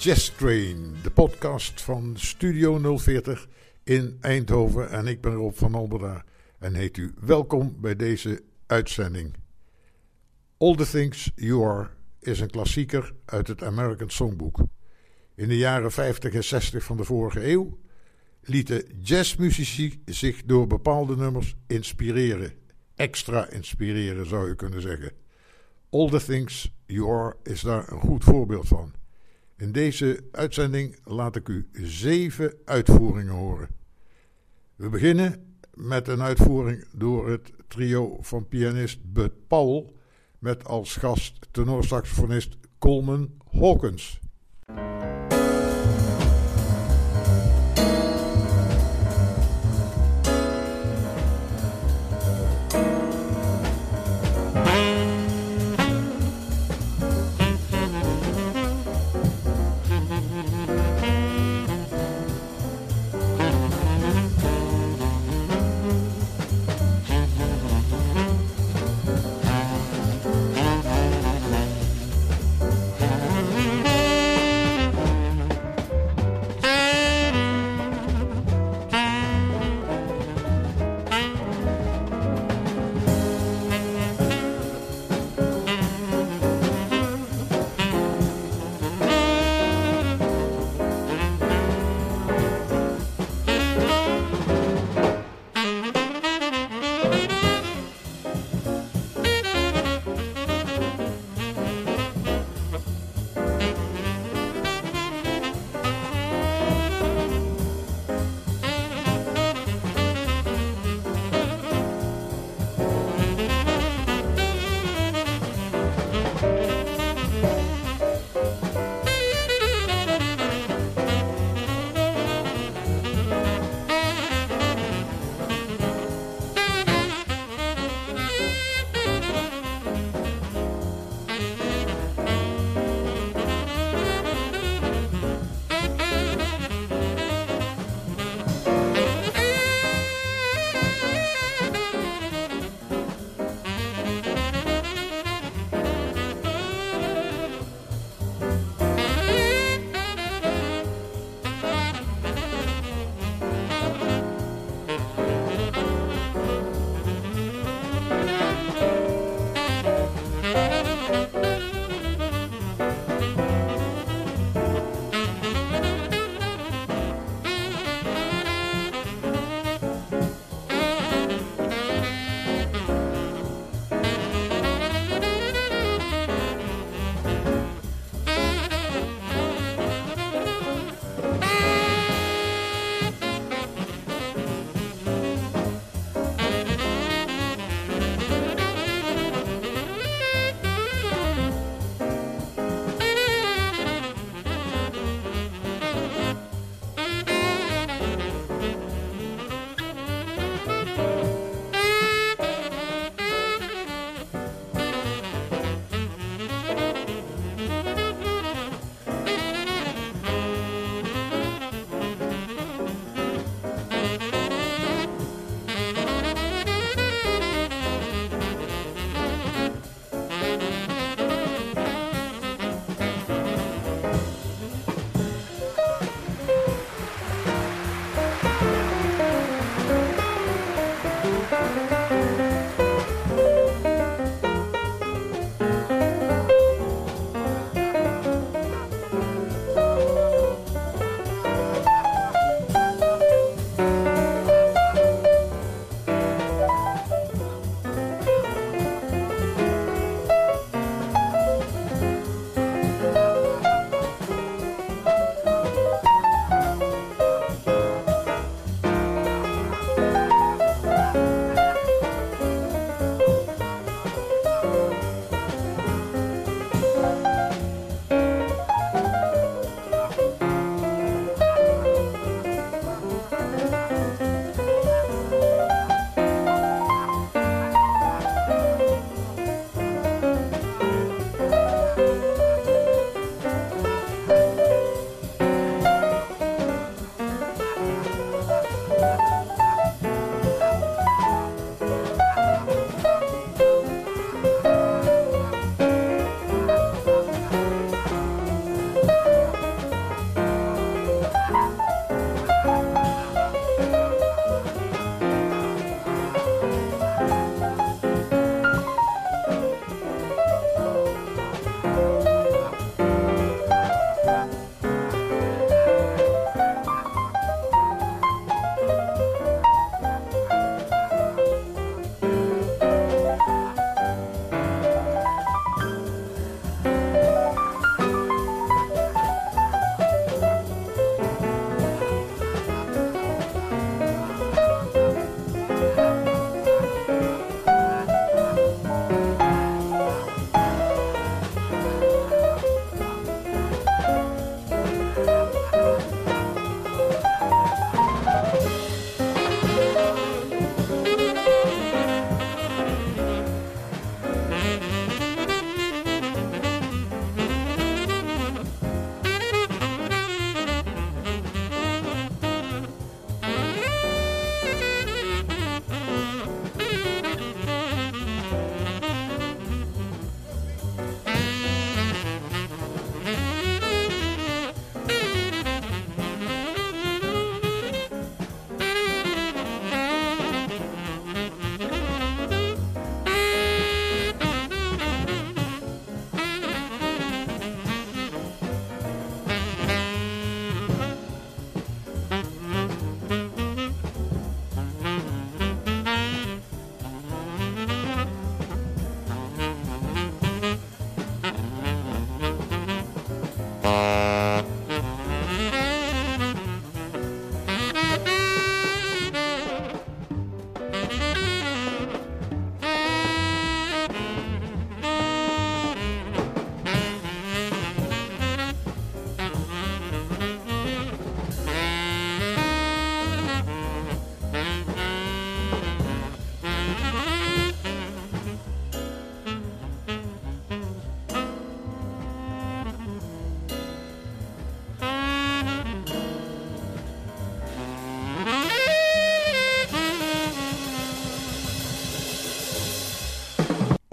Jazz Train, de podcast van Studio 040 in Eindhoven. En ik ben Rob van Alberda en heet u welkom bij deze uitzending. All the Things You Are is een klassieker uit het American Songbook. In de jaren 50 en 60 van de vorige eeuw lieten jazzmuzici zich door bepaalde nummers inspireren. Extra inspireren zou je kunnen zeggen. All the Things You Are is daar een goed voorbeeld van. In deze uitzending laat ik u zeven uitvoeringen horen. We beginnen met een uitvoering door het trio van pianist Bud Powell met als gast tenorsaxofonist Coleman Hawkins.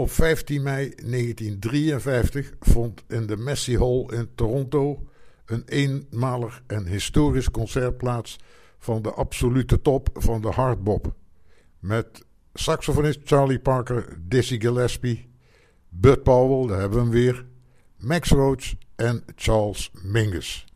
Op 15 mei 1953 vond in de Massey Hall in Toronto een eenmalig en historisch concert plaats van de absolute top van de hardbop. Met saxofonist Charlie Parker, Dizzy Gillespie, Bud Powell, daar hebben we hem weer, Max Roach en Charles Mingus.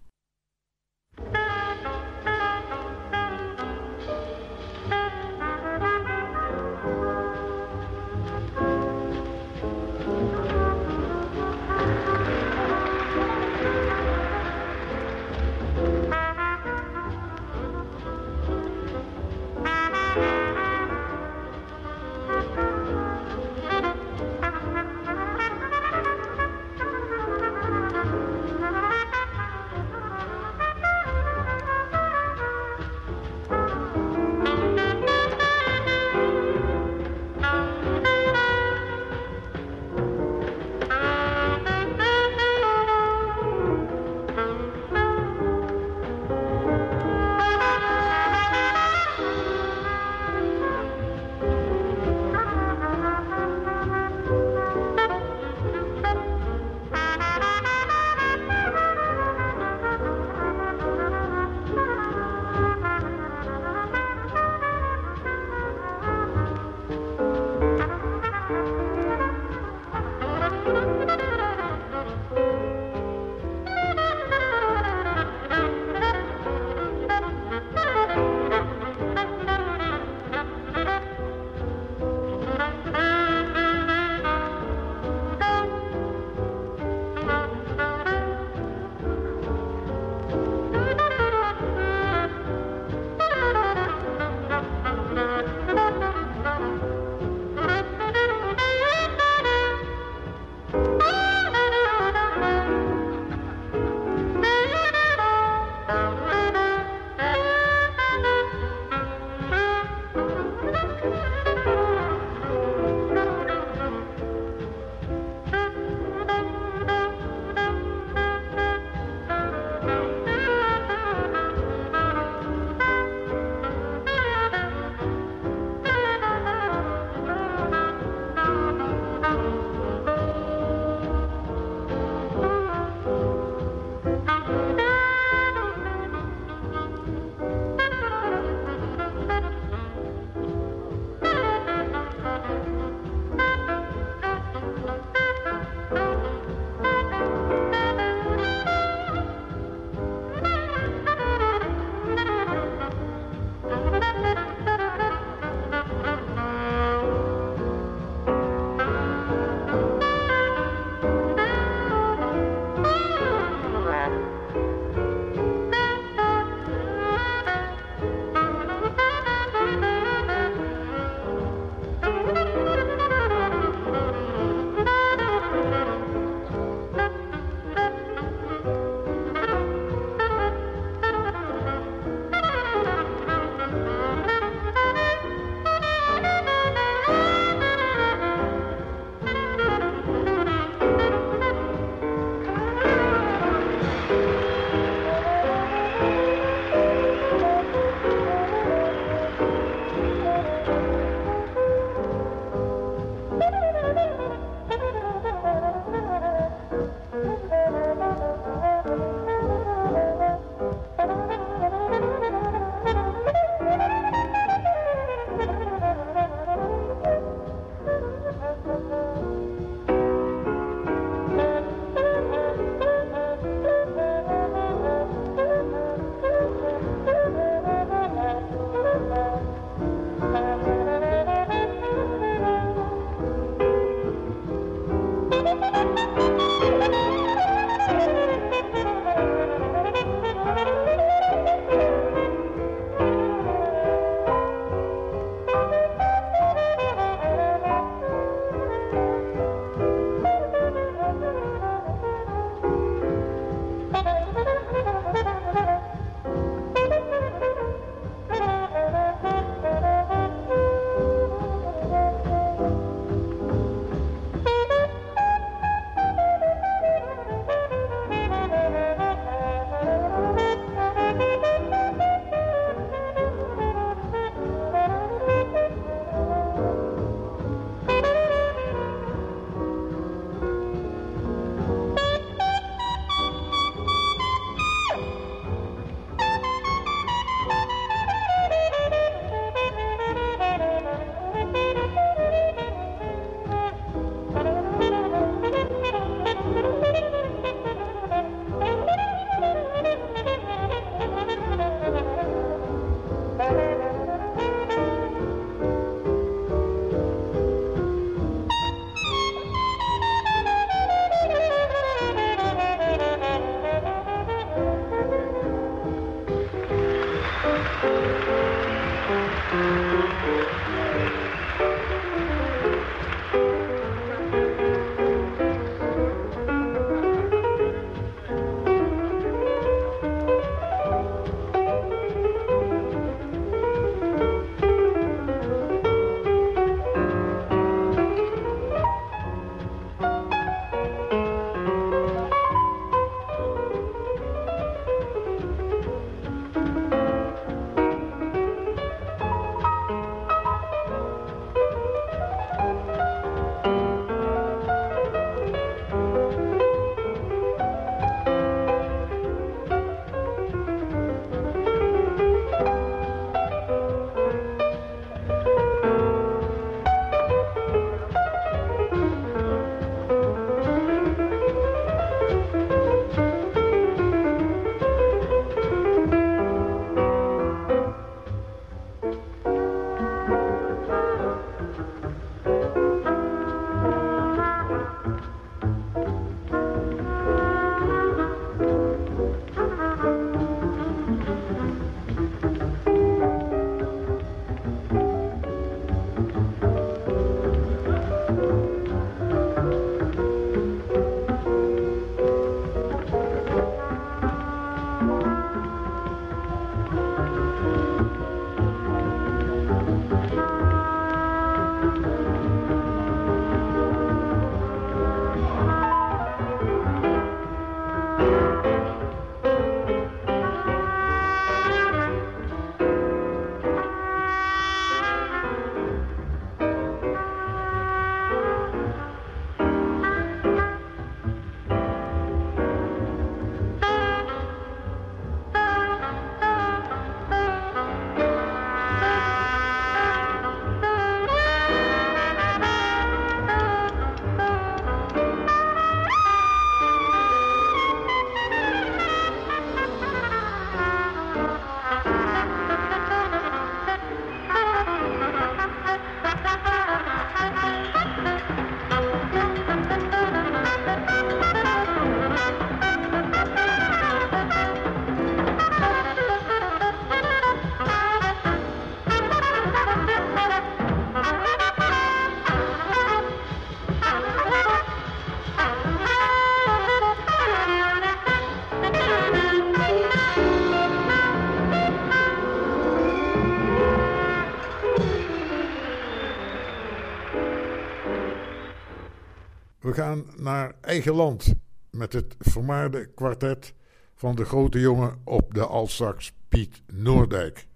Naar eigen land met het vermaarde kwartet van de grote jongen op de altsax Piet Noordijk.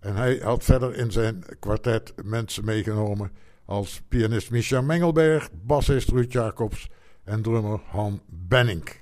En hij had verder in zijn kwartet mensen meegenomen als pianist Misha Mengelberg, bassist Ruud Jacobs en drummer Han Benning.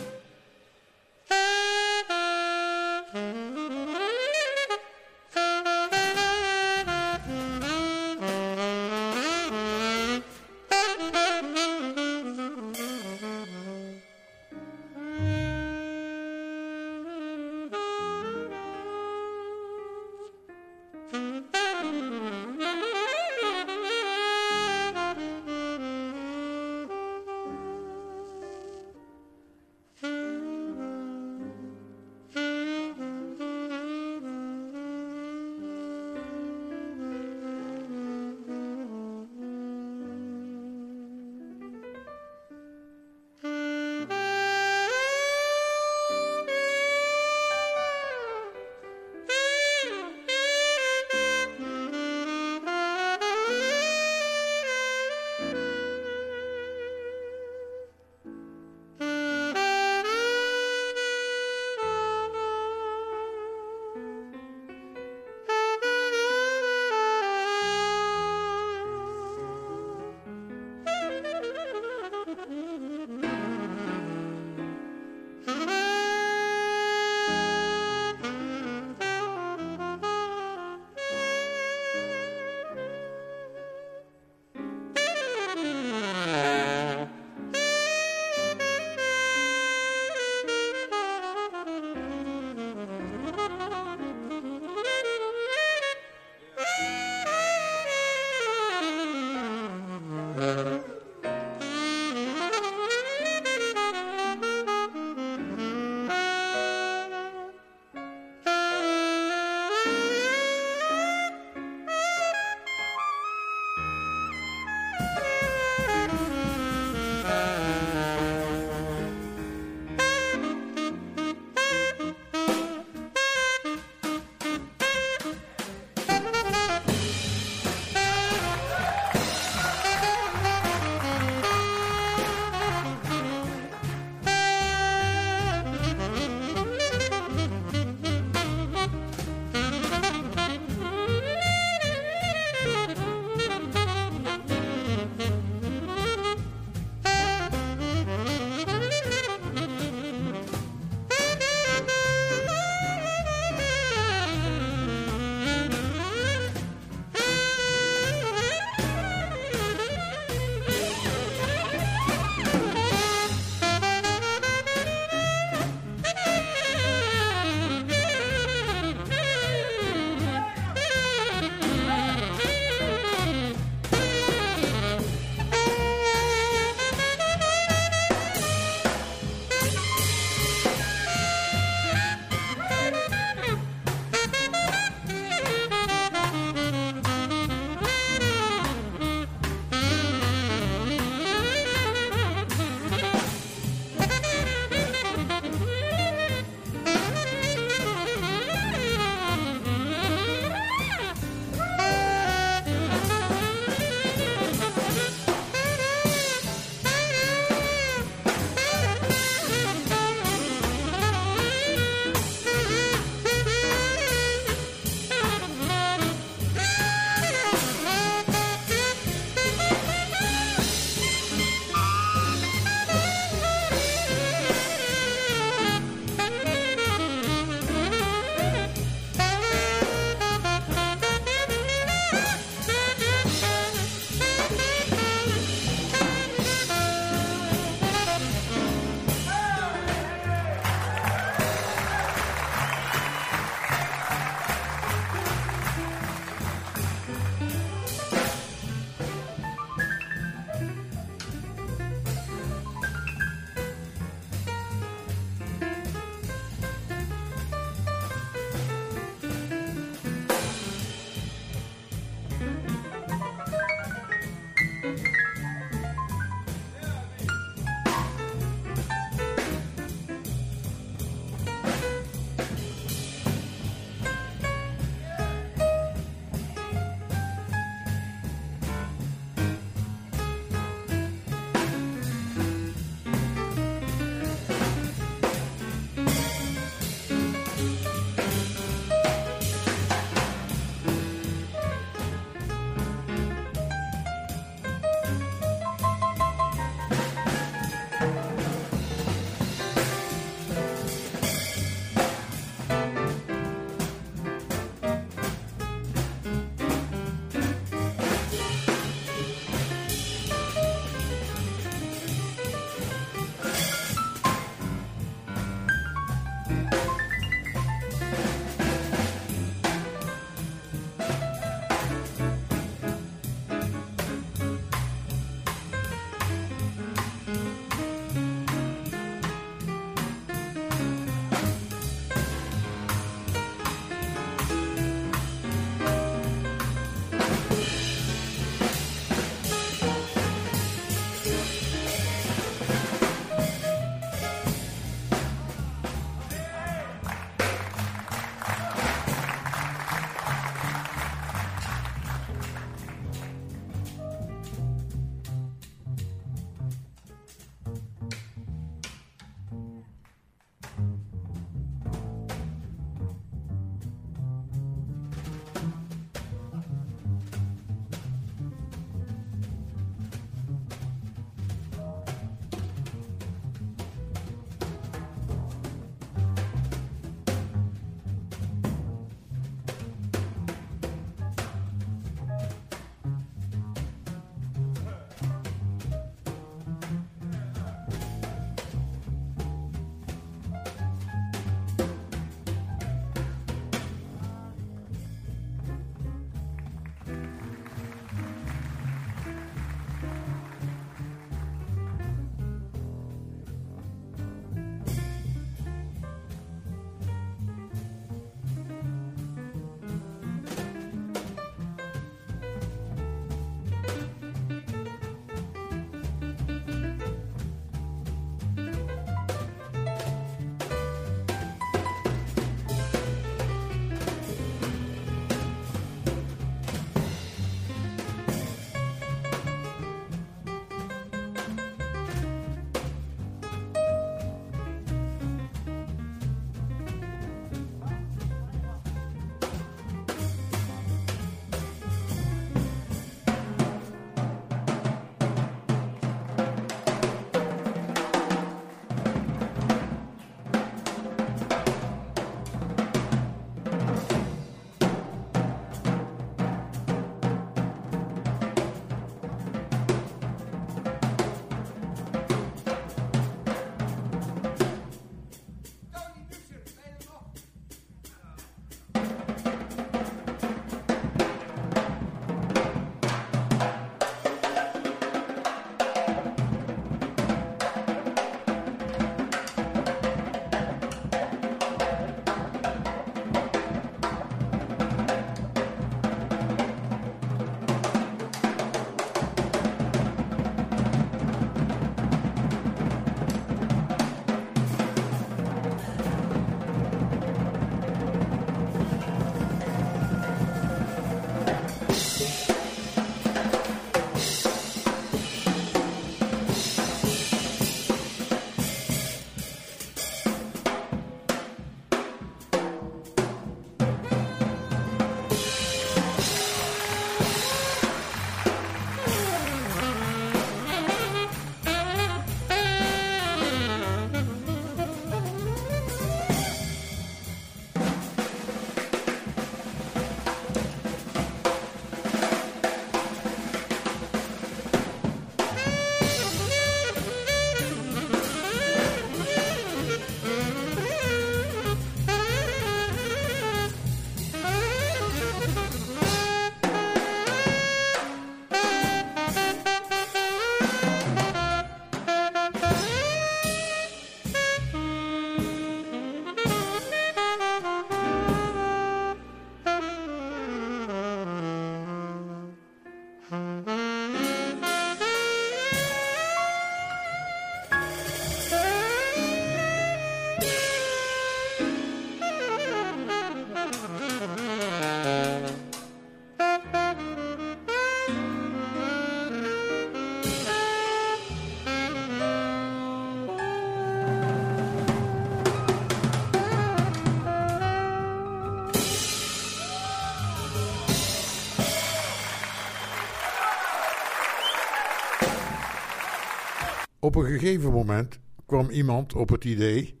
Op een gegeven moment kwam iemand op het idee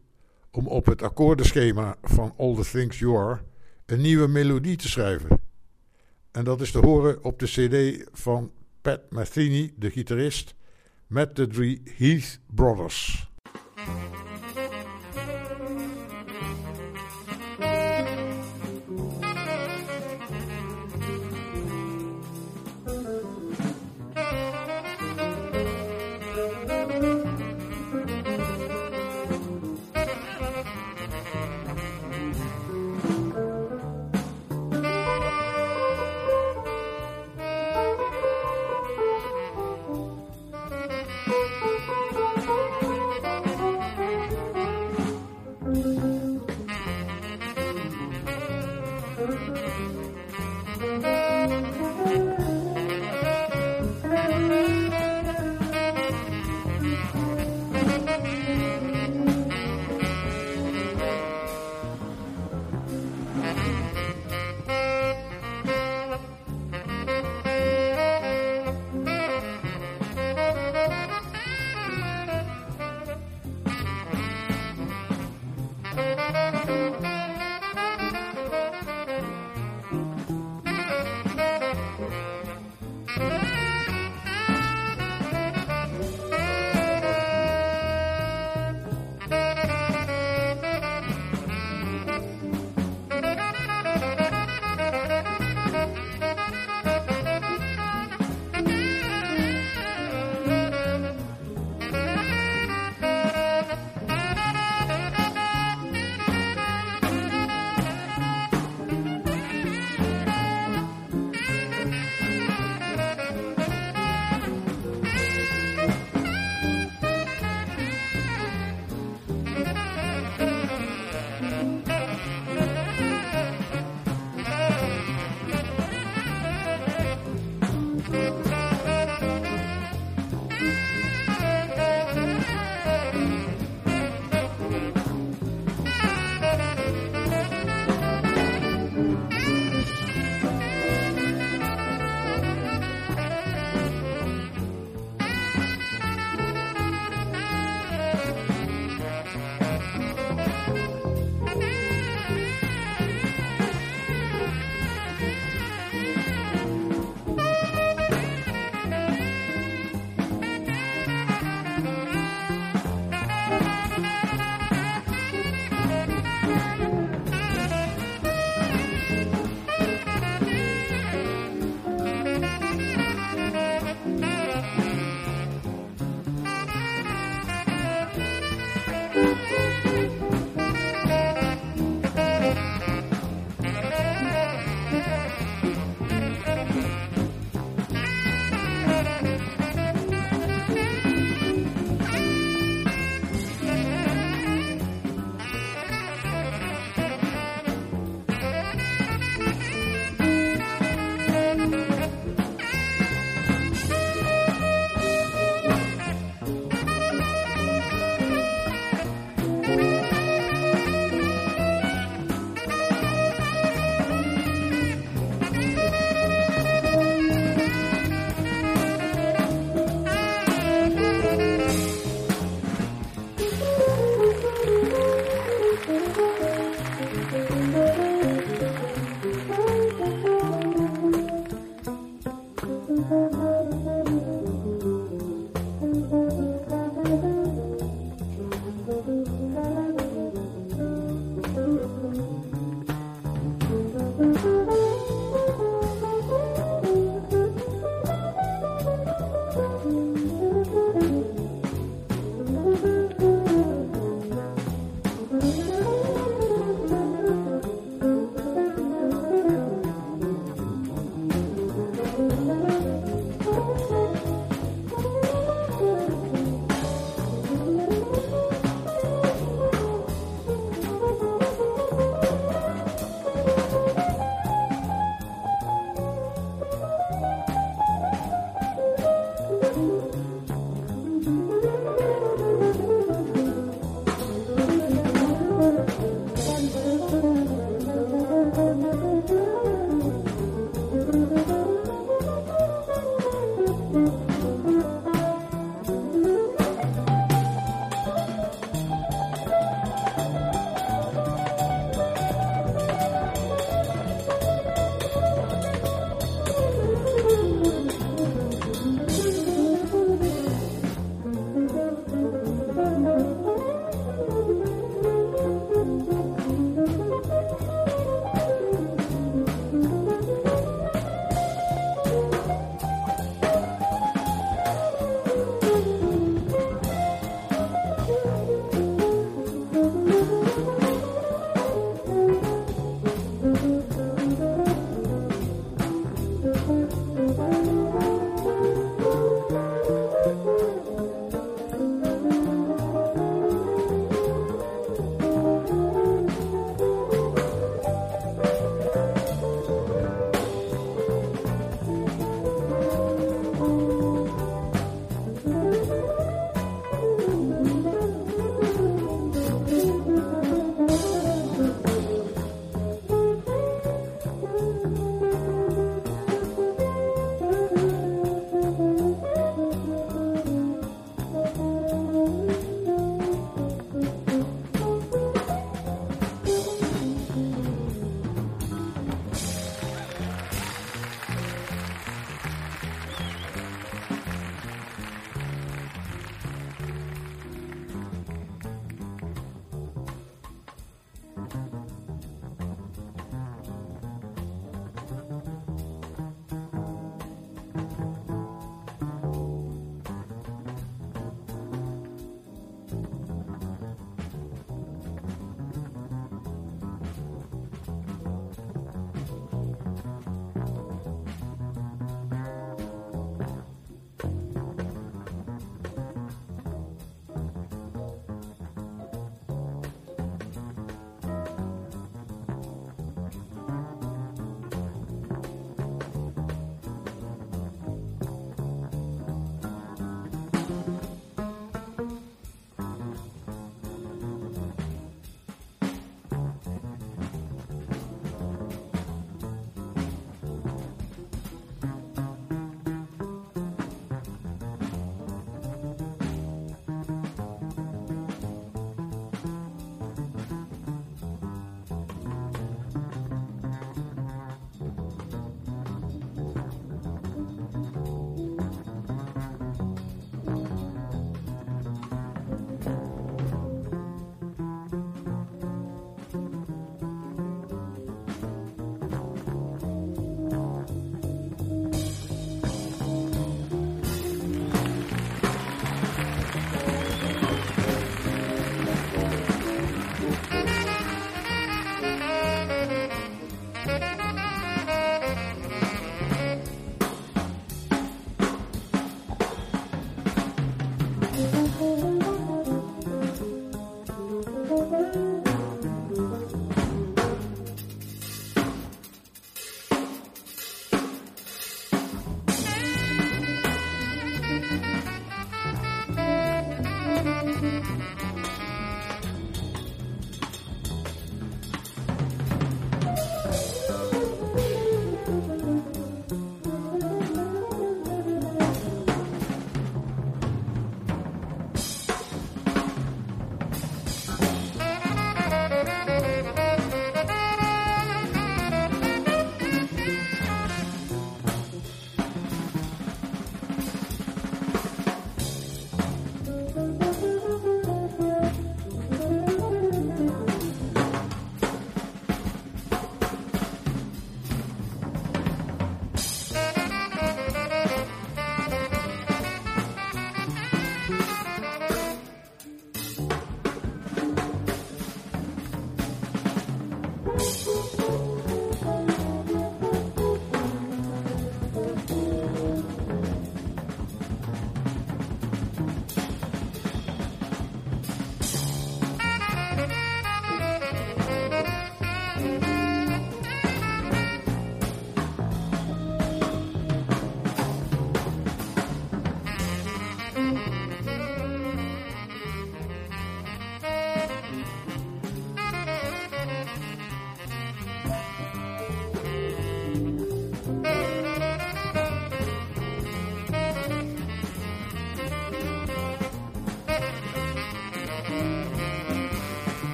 om op het akkoordenschema van All the Things You Are een nieuwe melodie te schrijven. En dat is te horen op de CD van Pat Metheny, de gitarist, met de drie Heath Brothers.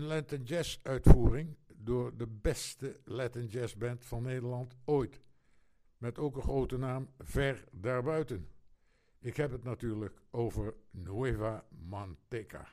Latin Jazz uitvoering door de beste Latin Jazz band van Nederland ooit. Met ook een grote naam ver daarbuiten. Ik heb het natuurlijk over Nueva Manteca.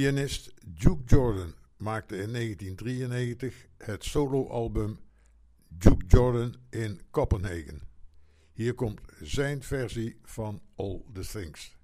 Pianist Duke Jordan maakte in 1993 het soloalbum Duke Jordan in Copenhagen. Hier komt zijn versie van All the Things.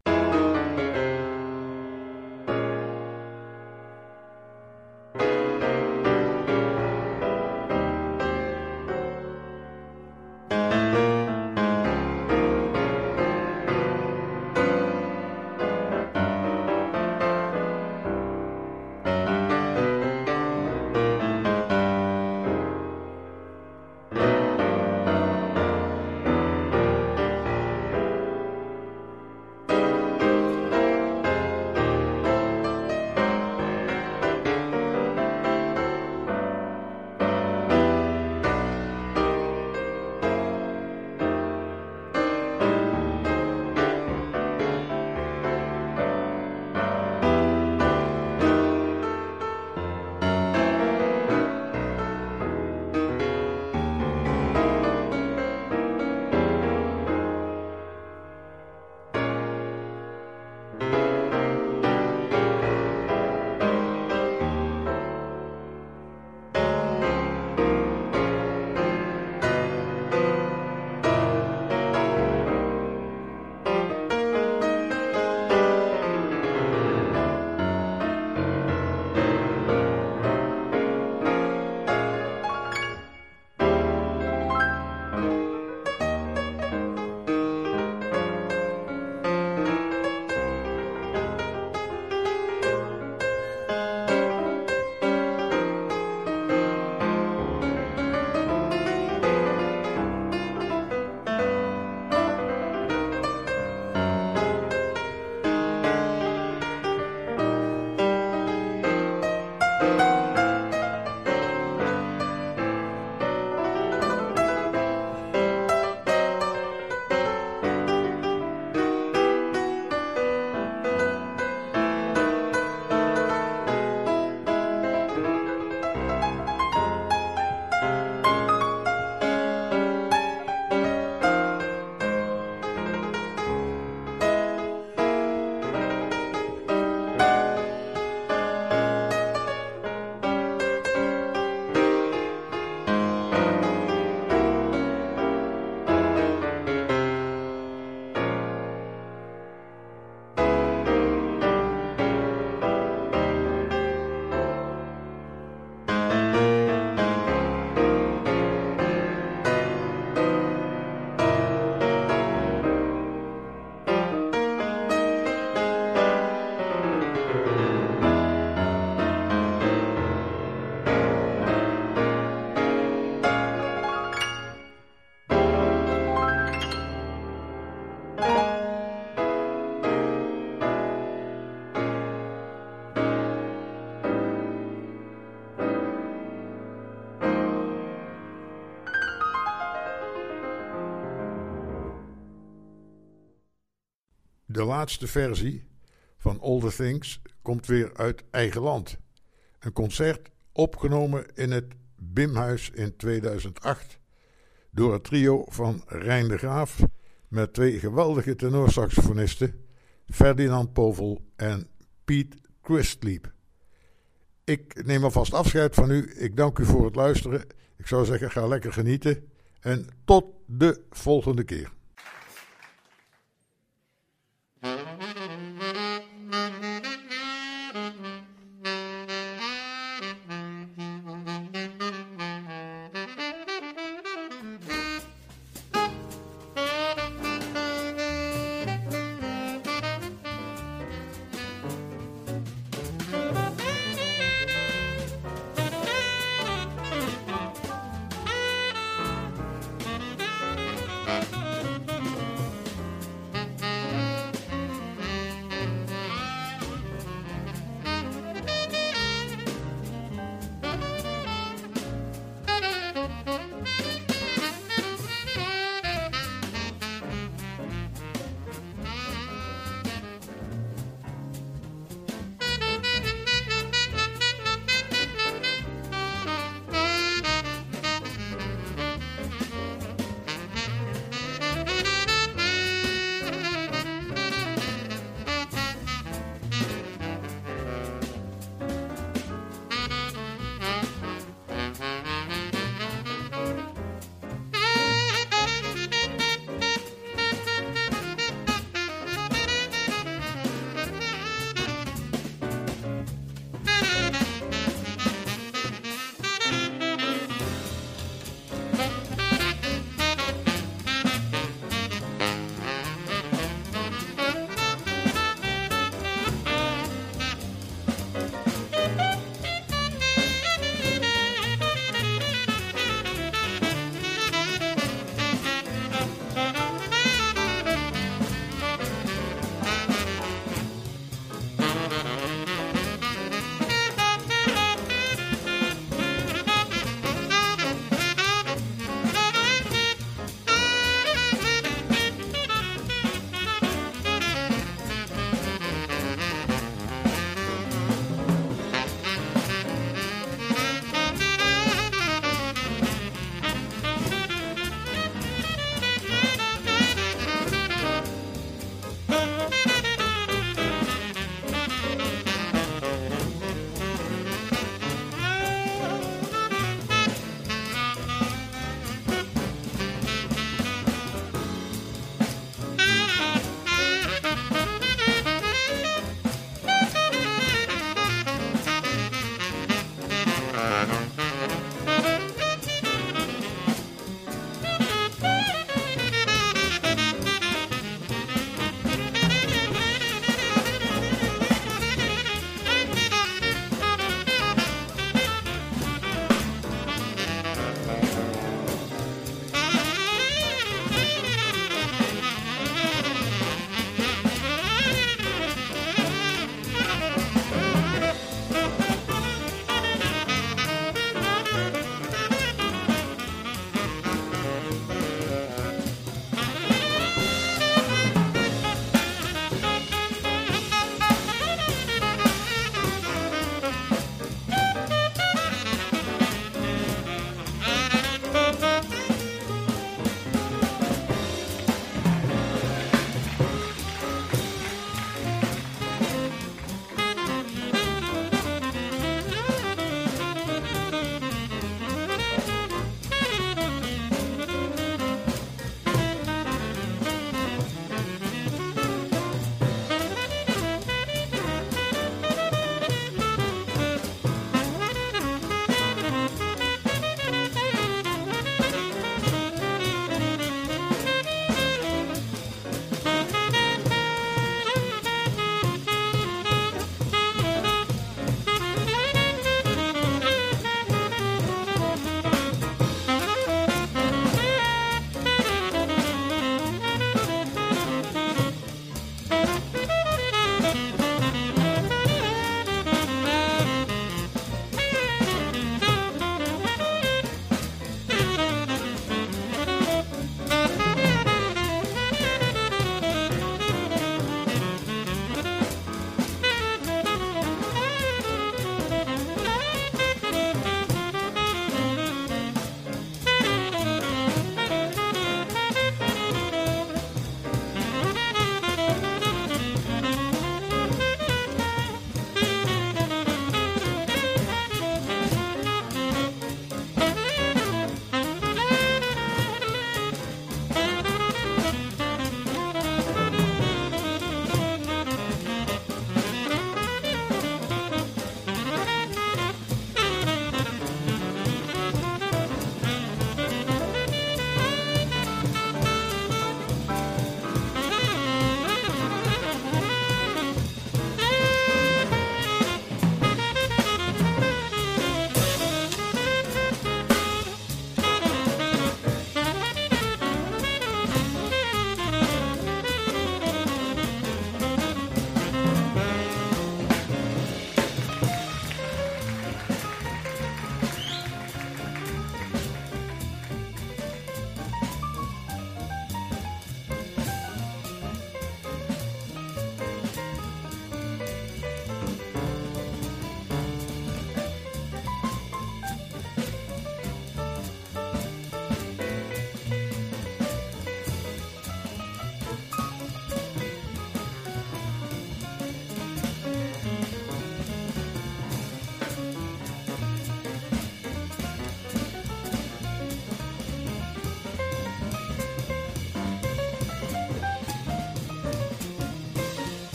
De laatste versie van All the Things komt weer uit eigen land. Een concert opgenomen in het Bimhuis in 2008 door het trio van Rijn de Graaf met twee geweldige tenorsaxofonisten Ferdinand Povel en Piet Christlieb. Ik neem alvast afscheid van u. Ik dank u voor het luisteren. Ik zou zeggen, ga lekker genieten. En tot de volgende keer.